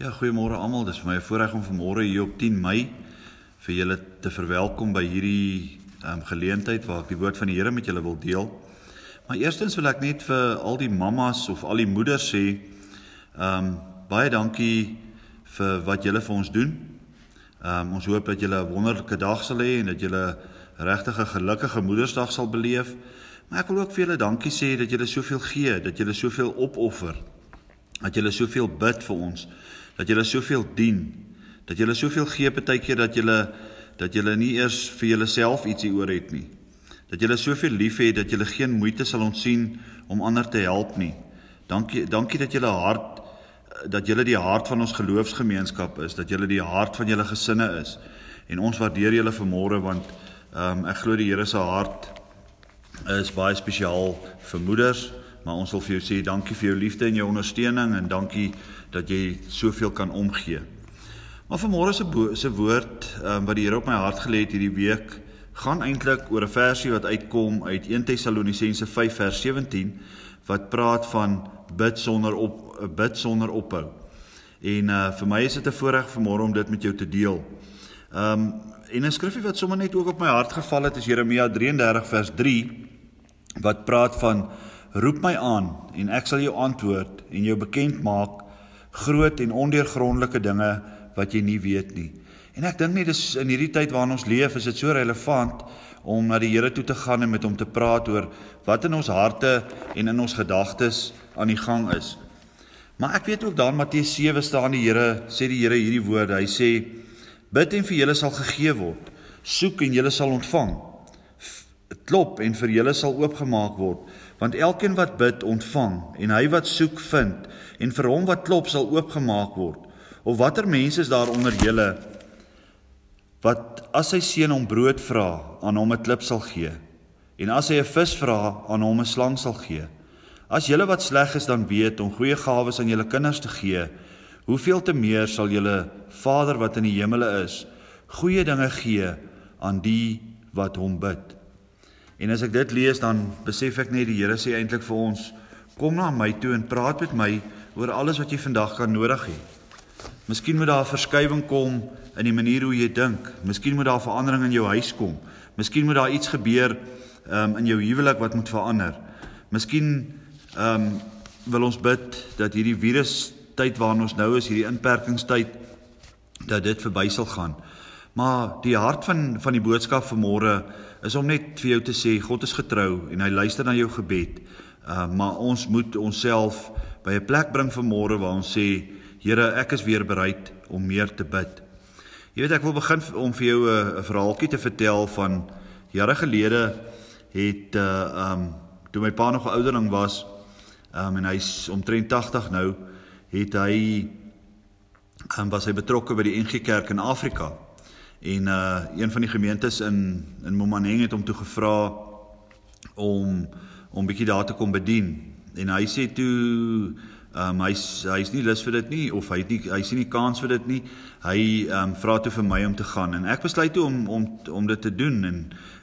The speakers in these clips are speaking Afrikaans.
Ja, goeiemôre almal. Dis vir my 'n voorreg om vanmôre hier op 10 Mei vir julle te verwelkom by hierdie ehm um, geleentheid waar ek die woord van die Here met julle wil deel. Maar eerstens wil ek net vir al die mammas of al die moeders sê ehm um, baie dankie vir wat julle vir ons doen. Ehm um, ons hoop dat julle 'n wonderlike dag sal hê en dat julle regtig 'n gelukkige Moedersdag sal beleef. Maar ek wil ook vir julle dankie sê dat julle soveel gee, dat julle soveel opoffer. Dat julle soveel bid vir ons dat julle soveel dien, dat julle soveel gee partykeer dat julle dat julle nie eers vir julleself ietsie oor het nie. Dat julle soveel lief het dat julle geen moeite sal ontsien om ander te help nie. Dankie dankie dat julle hart dat julle die hart van ons geloofsgemeenskap is, dat julle die hart van julle gesinne is. En ons waardeer julle vanmôre want ehm um, ek glo die Here se hart is baie spesiaal vir moeders, maar ons wil vir jou sê dankie vir jou liefde en jou ondersteuning en dankie dat jy soveel kan omgee. Maar vanmôre se se woord um, wat die Here op my hart gelê het hierdie week gaan eintlik oor 'n versie wat uitkom uit 1 Tessalonisense 5 vers 17 wat praat van bid sonder op bid sonder ophou. En uh vir my is dit 'n voorreg vanmôre om dit met jou te deel. Um en 'n skrifgie wat sommer net ook op my hart geval het is Jeremia 33 vers 3 wat praat van roep my aan en ek sal jou antwoord en jou bekend maak groot en ondeurgrondelike dinge wat jy nie weet nie. En ek dink net dis in hierdie tyd waarin ons leef, is dit so relevant om na die Here toe te gaan en met hom te praat oor wat in ons harte en in ons gedagtes aan die gang is. Maar ek weet ook daar in Matteus 7 staan die Here, sê die Here hierdie woorde. Hy sê: Bid en vir julle sal gegee word. Soek en julle sal ontvang. Klop en vir julle sal oopgemaak word. Want elkeen wat bid, ontvang en hy wat soek, vind en vir hom wat klop sal oopgemaak word. Of watter mense is daar onder julle wat as sy seun hom brood vra, aan hom 'n klip sal gee en as hy 'n vis vra, aan hom 'n slang sal gee. As julle wat sleg is dan weet om goeie gawes aan julle kinders te gee, hoeveel te meer sal julle Vader wat in die hemele is, goeie dinge gee aan die wat hom bid. En as ek dit lees dan besef ek net die Here sê eintlik vir ons kom na my toe en praat met my oor alles wat jy vandag kan nodig hê. Miskien moet daar 'n verskywing kom in die manier hoe jy dink. Miskien moet daar verandering in jou huis kom. Miskien moet daar iets gebeur um, in jou huwelik wat moet verander. Miskien ehm um, wil ons bid dat hierdie virus tyd waarin ons nou is, hierdie inperkingstyd dat dit verby sal gaan. Maar die hart van van die boodskap vanmôre is om net vir jou te sê God is getrou en hy luister na jou gebed. Uh maar ons moet onsself by 'n plek bring vir môre waar ons sê Here, ek is weer bereid om meer te bid. Jy weet ek wil begin om vir jou 'n verhaaltjie te vertel van jare gelede het uh um toe my pa nog 'n ouderling was um en hy's omtrent 80 nou het hy um was hy betrokke by die NG Kerk in Afrika. En uh een van die gemeentes in in Momaneng het hom toe gevra om om bietjie daar te kom bedien en hy sê toe ehm um, hy's hy's nie lus vir dit nie of hy het nie hy sien nie kans vir dit nie. Hy ehm um, vra toe vir my om te gaan en ek besluit toe om om om dit te doen en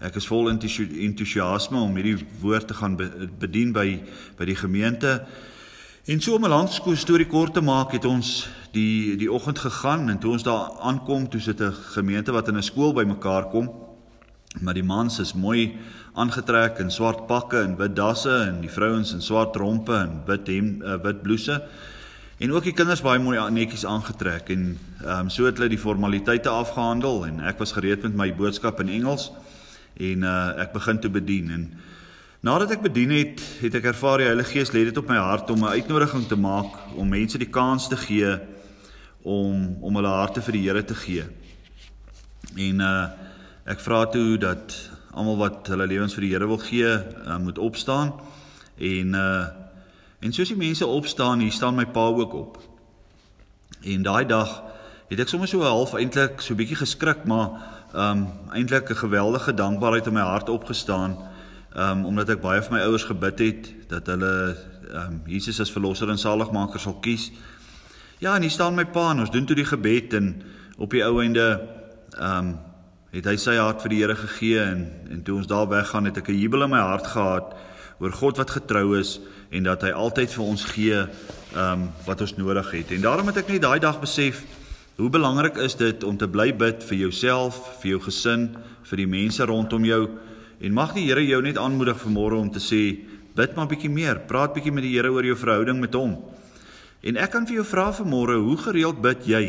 ek is vol entoesiasme om hierdie woord te gaan bedien by by die gemeente. En so om 'n lang storie kort te maak, het ons die die oggend gegaan en toe ons daar aankom, toe sit 'n gemeente wat in 'n skool bymekaar kom. Maar die mans is mooi aangetrek in swart pakke en wit dasse en die vrouens in swart rompe en wit hem uh, wit blouse. En ook die kinders baie mooi netjies aangetrek en ehm um, so het hulle die formaliteite afgehandel en ek was gereed met my boodskap in Engels en uh, ek begin te bedien en nadat ek bedien het, het ek ervaar die Heilige Gees lê dit op my hart om 'n uitnodiging te maak om mense die kans te gee om om hulle harte vir die Here te gee. En uh ek vra toe dat almal wat hulle lewens vir die Here wil gee, uh, moet opstaan. En uh en soos die mense opstaan, hier staan my pa ook op. En daai dag het ek sommer so half eintlik so bietjie geskrik, maar um eintlik 'n geweldige dankbaarheid in my hart opgestaan. Um omdat ek baie vir my ouers gebid het dat hulle um Jesus as verlosser en saligmaker sal kies. Ja, en hier staan my pa en ons doen toe die gebed en op die ou einde um het hy sy hart vir die Here gegee en en toe ons daar weggaan het ek 'n jubel in my hart gehad oor God wat getrou is en dat hy altyd vir ons gee ehm um, wat ons nodig het. En daarom het ek net daai dag besef hoe belangrik is dit om te bly bid vir jouself, vir jou gesin, vir die mense rondom jou en mag die Here jou net aanmoedig vanmôre om te sê bid maar bietjie meer, praat bietjie met die Here oor jou verhouding met hom. En ek kan vir jou vra vanmôre, hoe gereeld bid jy?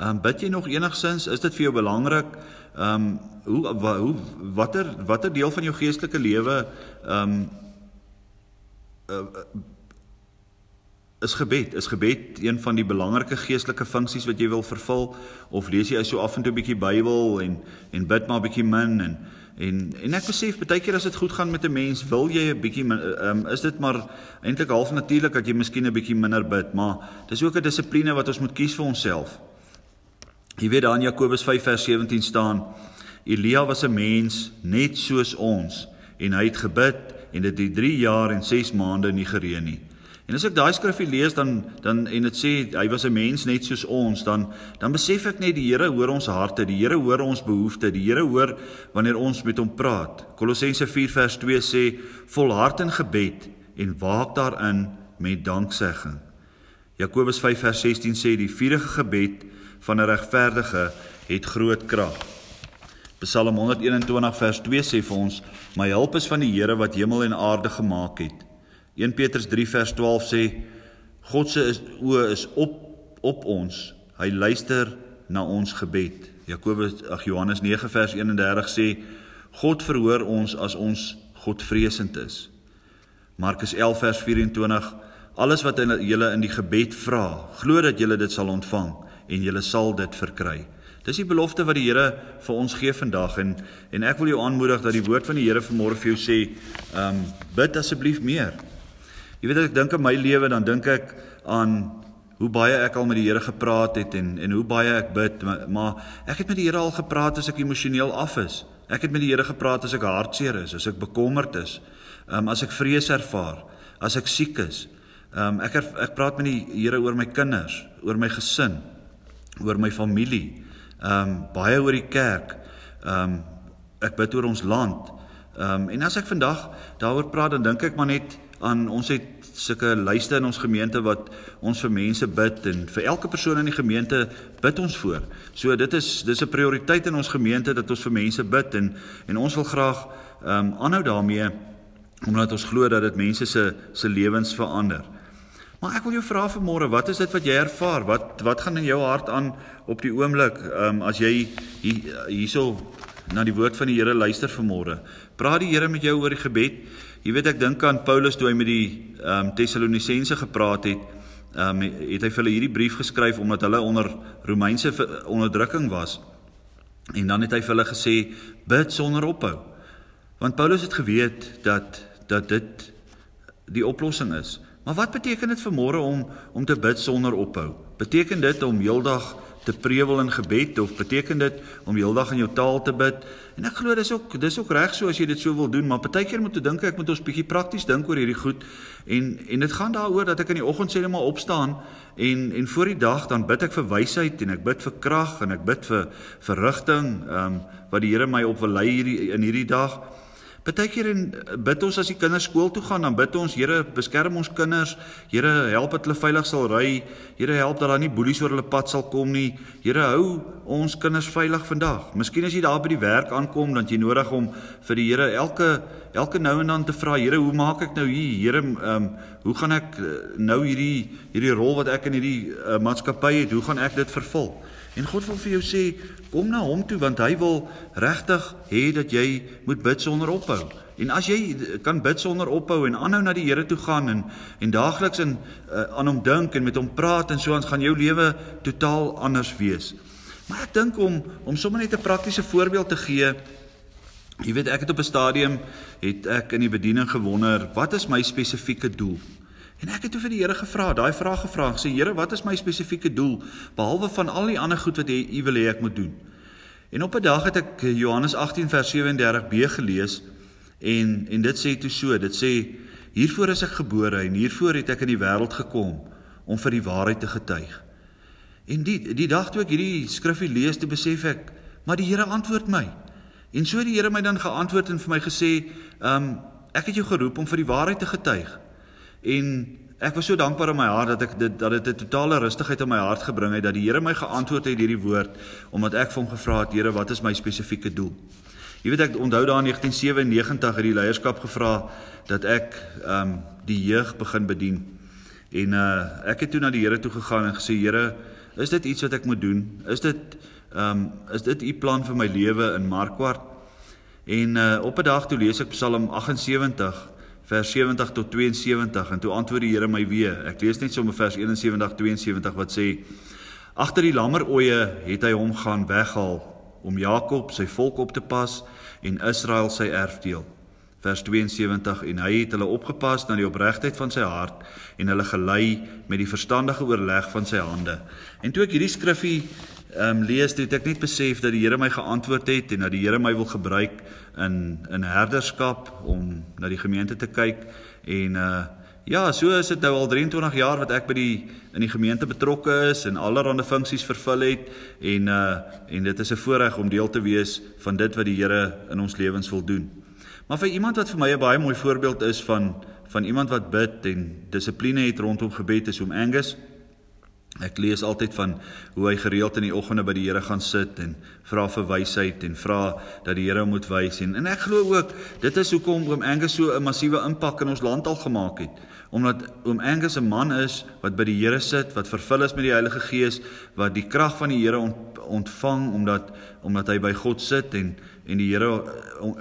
Ehm um, bid jy nog enigsins? Is dit vir jou belangrik? Ehm um, hoe wa, hoe watter watter deel van jou geestelike lewe ehm um, uh, is gebed. Is gebed een van die belangrike geestelike funksies wat jy wil vervul of lees jy so af en toe 'n bietjie Bybel en en bid maar 'n bietjie min en en en ek besef baie keer as dit goed gaan met 'n mens, wil jy 'n bietjie um, is dit maar eintlik half natuurlik dat jy miskien 'n bietjie minder bid, maar dis ook 'n dissipline wat ons moet kies vir onsself. Jy weet daar in Jakobus 5 vers 17 staan Elia was 'n mens net soos ons en hy het gebid en dit het 3 jaar en 6 maande nie gereën nie. En as ek daai skrifgie lees dan dan en dit sê hy was 'n mens net soos ons, dan dan besef ek net die Here hoor ons harte, die Here hoor ons behoeftes, die Here hoor wanneer ons met hom praat. Kolossense 4 vers 2 sê volhard in gebed en waak daarin met danksegging. Jakobus 5 vers 16 sê die vuurige gebed van 'n regverdige het groot krag. Psalm 121 vers 2 sê vir ons: "My hulp is van die Here wat hemel en aarde gemaak het." 1 Petrus 3 vers 12 sê God se oë is op op ons. Hy luister na ons gebed. Jakobus ag Johannes 9 vers 31 sê God verhoor ons as ons Godvreesend is. Markus 11 vers 24 Alles wat julle in die gebed vra, glo dat julle dit sal ontvang en julle sal dit verkry. Dis die belofte wat die Here vir ons gee vandag en en ek wil jou aanmoedig dat die woord van die Here vanmôre vir jou sê, ehm um, bid asseblief meer. Jy weet as ek dink aan my lewe dan dink ek aan hoe baie ek al met die Here gepraat het en en hoe baie ek bid maar, maar ek het met die Here al gepraat as ek emosioneel af is. Ek het met die Here gepraat as ek hartseer is, as ek bekommerd is, um, as ek vrees ervaar, as ek siek is. Um, ek ek praat met die Here oor my kinders, oor my gesin, oor my familie. Ehm um, baie oor die kerk. Ehm um, ek bid oor ons land. Ehm um, en as ek vandag daaroor praat dan dink ek maar net aan ons het sulke lyste in ons gemeente wat ons vir mense bid en vir elke persoon in die gemeente bid ons voor. So dit is dis 'n prioriteit in ons gemeente dat ons vir mense bid en en ons wil graag ehm um, aanhou daarmee omdat ons glo dat dit mense se se lewens verander. Maar ek wil jou vra vanmôre, wat is dit wat jy ervaar? Wat wat gaan in jou hart aan op die oomblik ehm um, as jy hier hierso na die woord van die Here luister vanmôre? Praat die Here met jou oor die gebed? Jy weet ek dink aan Paulus toe hy met die ehm um, Tessalonisense gepraat het. Ehm um, het hy vir hulle hierdie brief geskryf omdat hulle onder Romeinse onderdrukking was. En dan het hy vir hulle gesê bid sonder ophou. Want Paulus het geweet dat dat dit die oplossing is. Maar wat beteken dit vir môre om om te bid sonder ophou? Beteken dit om heeldag te prewel in gebed of beteken dit om heeldag in jou taal te bid? En ek glo dis ook dis ook reg so as jy dit so wil doen, maar partykeer moet jy dink ek moet ons bietjie prakties dink oor hierdie goed. En en dit gaan daaroor dat ek in die oggend sê net maar opstaan en en voor die dag dan bid ek vir wysheid en ek bid vir krag en ek bid vir vir rigting, ehm um, wat die Here my op wil lei hierdie in hierdie dag. Partykeer en eh, bid ons as die kinders skool toe gaan, dan bid ons, Here, beskerm ons kinders. Here, help dat hulle veilig sal ry. Here, help dat daar nie boelies oor hulle pad sal kom nie. Here, hou ons kinders veilig vandag. Miskien as jy daar by die werk aankom, dan jy nodig om vir die Here elke elke nou en dan te vra, Here, hoe maak ek nou hier? Here, ehm um, hoe gaan ek eh, nou hierdie hierdie rol wat ek in hierdie uh, maatskappy het, hoe gaan ek dit vervul? En God wil vir jou sê, kom na hom toe want hy wil regtig hê dat jy moet bid sonder ophou. En as jy kan bid sonder ophou en aanhou na die Here toe gaan en en daagliks in uh, aan hom dink en met hom praat en so ons gaan jou lewe totaal anders wees. Maar ek dink om om sommer net 'n praktiese voorbeeld te gee. Jy weet ek het op 'n stadium het ek in die bediening gewonder, wat is my spesifieke doel? En ek het toe vir die Here gevra, daai vraag gevra, gesê Here, wat is my spesifieke doel behalwe van al die ander goed wat jy U wil hê ek moet doen? En op 'n dag het ek Johannes 18 vers 37b gelees en en dit sê toe so, dit sê hiervoor is ek gebore en hiervoor het ek in die wêreld gekom om vir die waarheid te getuig. En die die dag toe ek hierdie skrifgie lees, toe besef ek, maar die Here antwoord my. En so het die Here my dan geantwoord en vir my gesê, "Ehm um, ek het jou geroep om vir die waarheid te getuig." En ek was so dankbaar in my hart dat ek dit dat dit 'n totale rustigheid in my hart gebring het dat die Here my geantwoord het hierdie woord omdat ek vir hom gevra het, "Here, wat is my spesifieke doel?" Jy weet ek onthou daar in 1997 het die leierskap gevra dat ek ehm um, die jeug begin bedien. En uh ek het toe na die Here toe gegaan en gesê Here, is dit iets wat ek moet doen? Is dit ehm um, is dit u plan vir my lewe in Markwart? En uh op 'n dag toe lees ek Psalm 78 vers 70 tot 72 en toe antwoord die Here my weer. Ek lees net sommer vers 71 72 wat sê: Agter die lammeroeie het hy hom gaan weghaal om Jakob sy volk op te pas en Israel sy erfdeel vers 72 en hy het hulle opgepas na die opregtheid van sy hart en hulle gelei met die verstandige oorleg van sy hande. En toe ek hierdie skriffie um, lees, het ek net besef dat die Here my geantwoord het en dat die Here my wil gebruik in in herderskap om na die gemeente te kyk en uh ja, so is dit nou al 23 jaar wat ek by die in die gemeente betrokke is en allerlei funksies vervul het en uh en dit is 'n voorreg om deel te wees van dit wat die Here in ons lewens wil doen. Maar vir iemand wat vir my 'n baie mooi voorbeeld is van van iemand wat bid en dissipline het rondom gebed is om Angus. Ek lees altyd van hoe hy gereeld in die oggende by die Here gaan sit en vra vir wysheid en vra dat die Here hom moet wys en en ek glo ook dit is hoekom oom Angus so 'n massiewe impak in ons land al gemaak het omdat oom Angus 'n man is wat by die Here sit wat vervul is met die Heilige Gees wat die krag van die Here ontvang omdat omdat hy by God sit en en die Here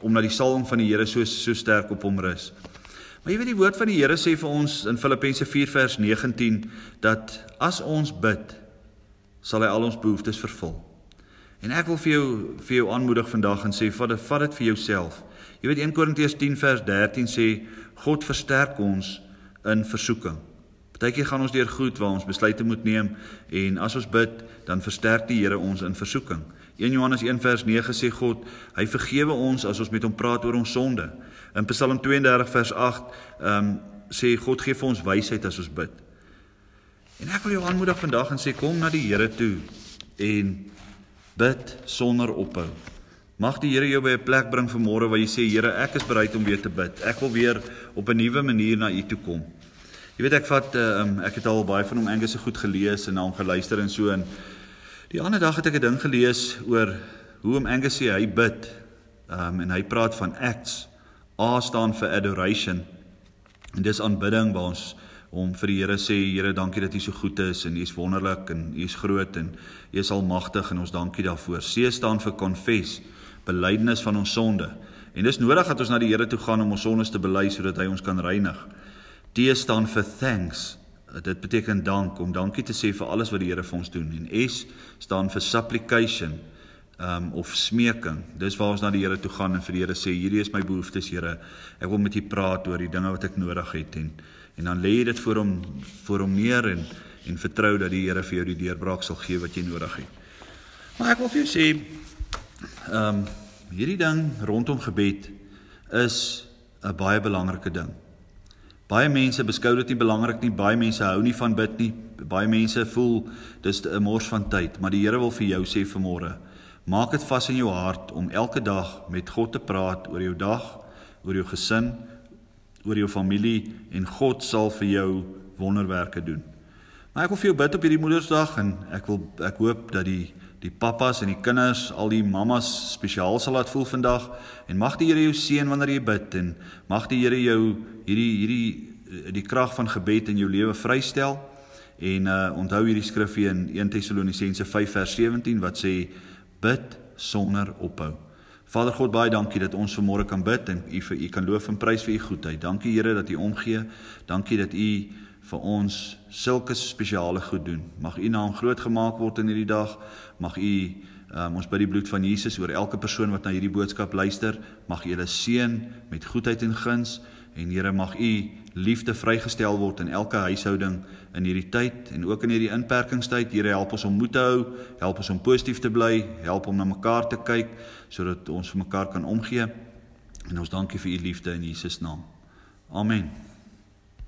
omdat die salwing van die Here so so sterk op hom rus. Maar jy weet die woord van die Here sê vir ons in Filippense 4 vers 19 dat as ons bid sal hy al ons behoeftes vervul. En ek wil vir jou vir jou aanmoedig vandag en sê vat dit vat dit vir jouself. Jy weet 1 Korintiërs 10 vers 13 sê God versterk ons in versoeking. Partykeer gaan ons deur goed waar ons besluite moet neem en as ons bid dan versterk die Here ons in versoeking. 1 Johannes 1 vers 9 sê God, hy vergewe ons as ons met hom praat oor ons sonde. In Psalm 32 vers 8 ehm um, sê God gee vir ons wysheid as ons bid. En ek wil jou aanmoedig vandag en sê kom na die Here toe en bid sonder ophou. Mag die Here jou by 'n plek bring vanmôre waar jy sê Here, ek is bereid om weer te bid. Ek wil weer op 'n nuwe manier na U toe kom. Jy weet ek vat ehm um, ek het al baie van hom Angus se goed gelees en na hom geluister en so en Die ander dag het ek 'n ding gelees oor hoe om Angus sê hy bid. Um en hy praat van acts. A staan vir adoration. En dis aanbidding waar ons om vir die Here sê Here dankie dat U so goed is en U is wonderlik en U is groot en U is almagtig en ons dankie daarvoor. C staan vir confess, belydenis van ons sonde. En dis nodig dat ons na die Here toe gaan om ons sondes te bely sodat hy ons kan reinig. T staan vir thanks, dit beteken dank om dankie te sê vir alles wat die Here vir ons doen en S staan vir supplication um of smeking. Dis waar ons na die Here toe gaan en vir die Here sê hierdie is my behoeftes Here. Ek wil met U praat oor die dinge wat ek nodig het en en dan lê jy dit voor hom voor hom neer en en vertrou dat die Here vir jou die deurbraak sal gee wat jy nodig het. Maar ek wil vir jou sê um hierdie ding rondom gebed is 'n baie belangrike ding. Baie mense beskou dit nie belangrik nie. Baie mense hou nie van bid nie. Baie mense voel dis 'n mors van tyd, maar die Here wil vir jou sê vanmôre, maak dit vas in jou hart om elke dag met God te praat oor jou dag, oor jou gesin, oor jou familie en God sal vir jou wonderwerke doen. Maar ek wil vir jou bid op hierdie Moedersdag en ek wil ek hoop dat die die pappas en die kinders, al die mammas spesiaal sal laat voel vandag en mag die Here jou seën wanneer jy bid en mag die Here jou hierdie hierdie eh, die krag van gebed in jou lewe vrystel. En uh onthou hierdie skrif hier in 1 Tessalonisense 5 vers 17 wat sê bid sonder ophou. Vader God baie dankie dat ons vanmôre kan bid en u vir u kan loof en prys vir u goedheid. Dankie Here dat u omgee. Dankie dat u vir ons sulke spesiale goed doen. Mag u naam groot gemaak word in hierdie dag. Mag u um, ons by die bloed van Jesus oor elke persoon wat na hierdie boodskap luister, mag u hulle seën met goedheid en guns en Here mag u liefde vrygestel word in elke huishouding in hierdie tyd en ook in hierdie inperkingstyd. Here help ons om moed te hou, help ons om positief te bly, help om na mekaar te kyk sodat ons vir mekaar kan omgee. En ons dankie vir u liefde in Jesus naam. Amen.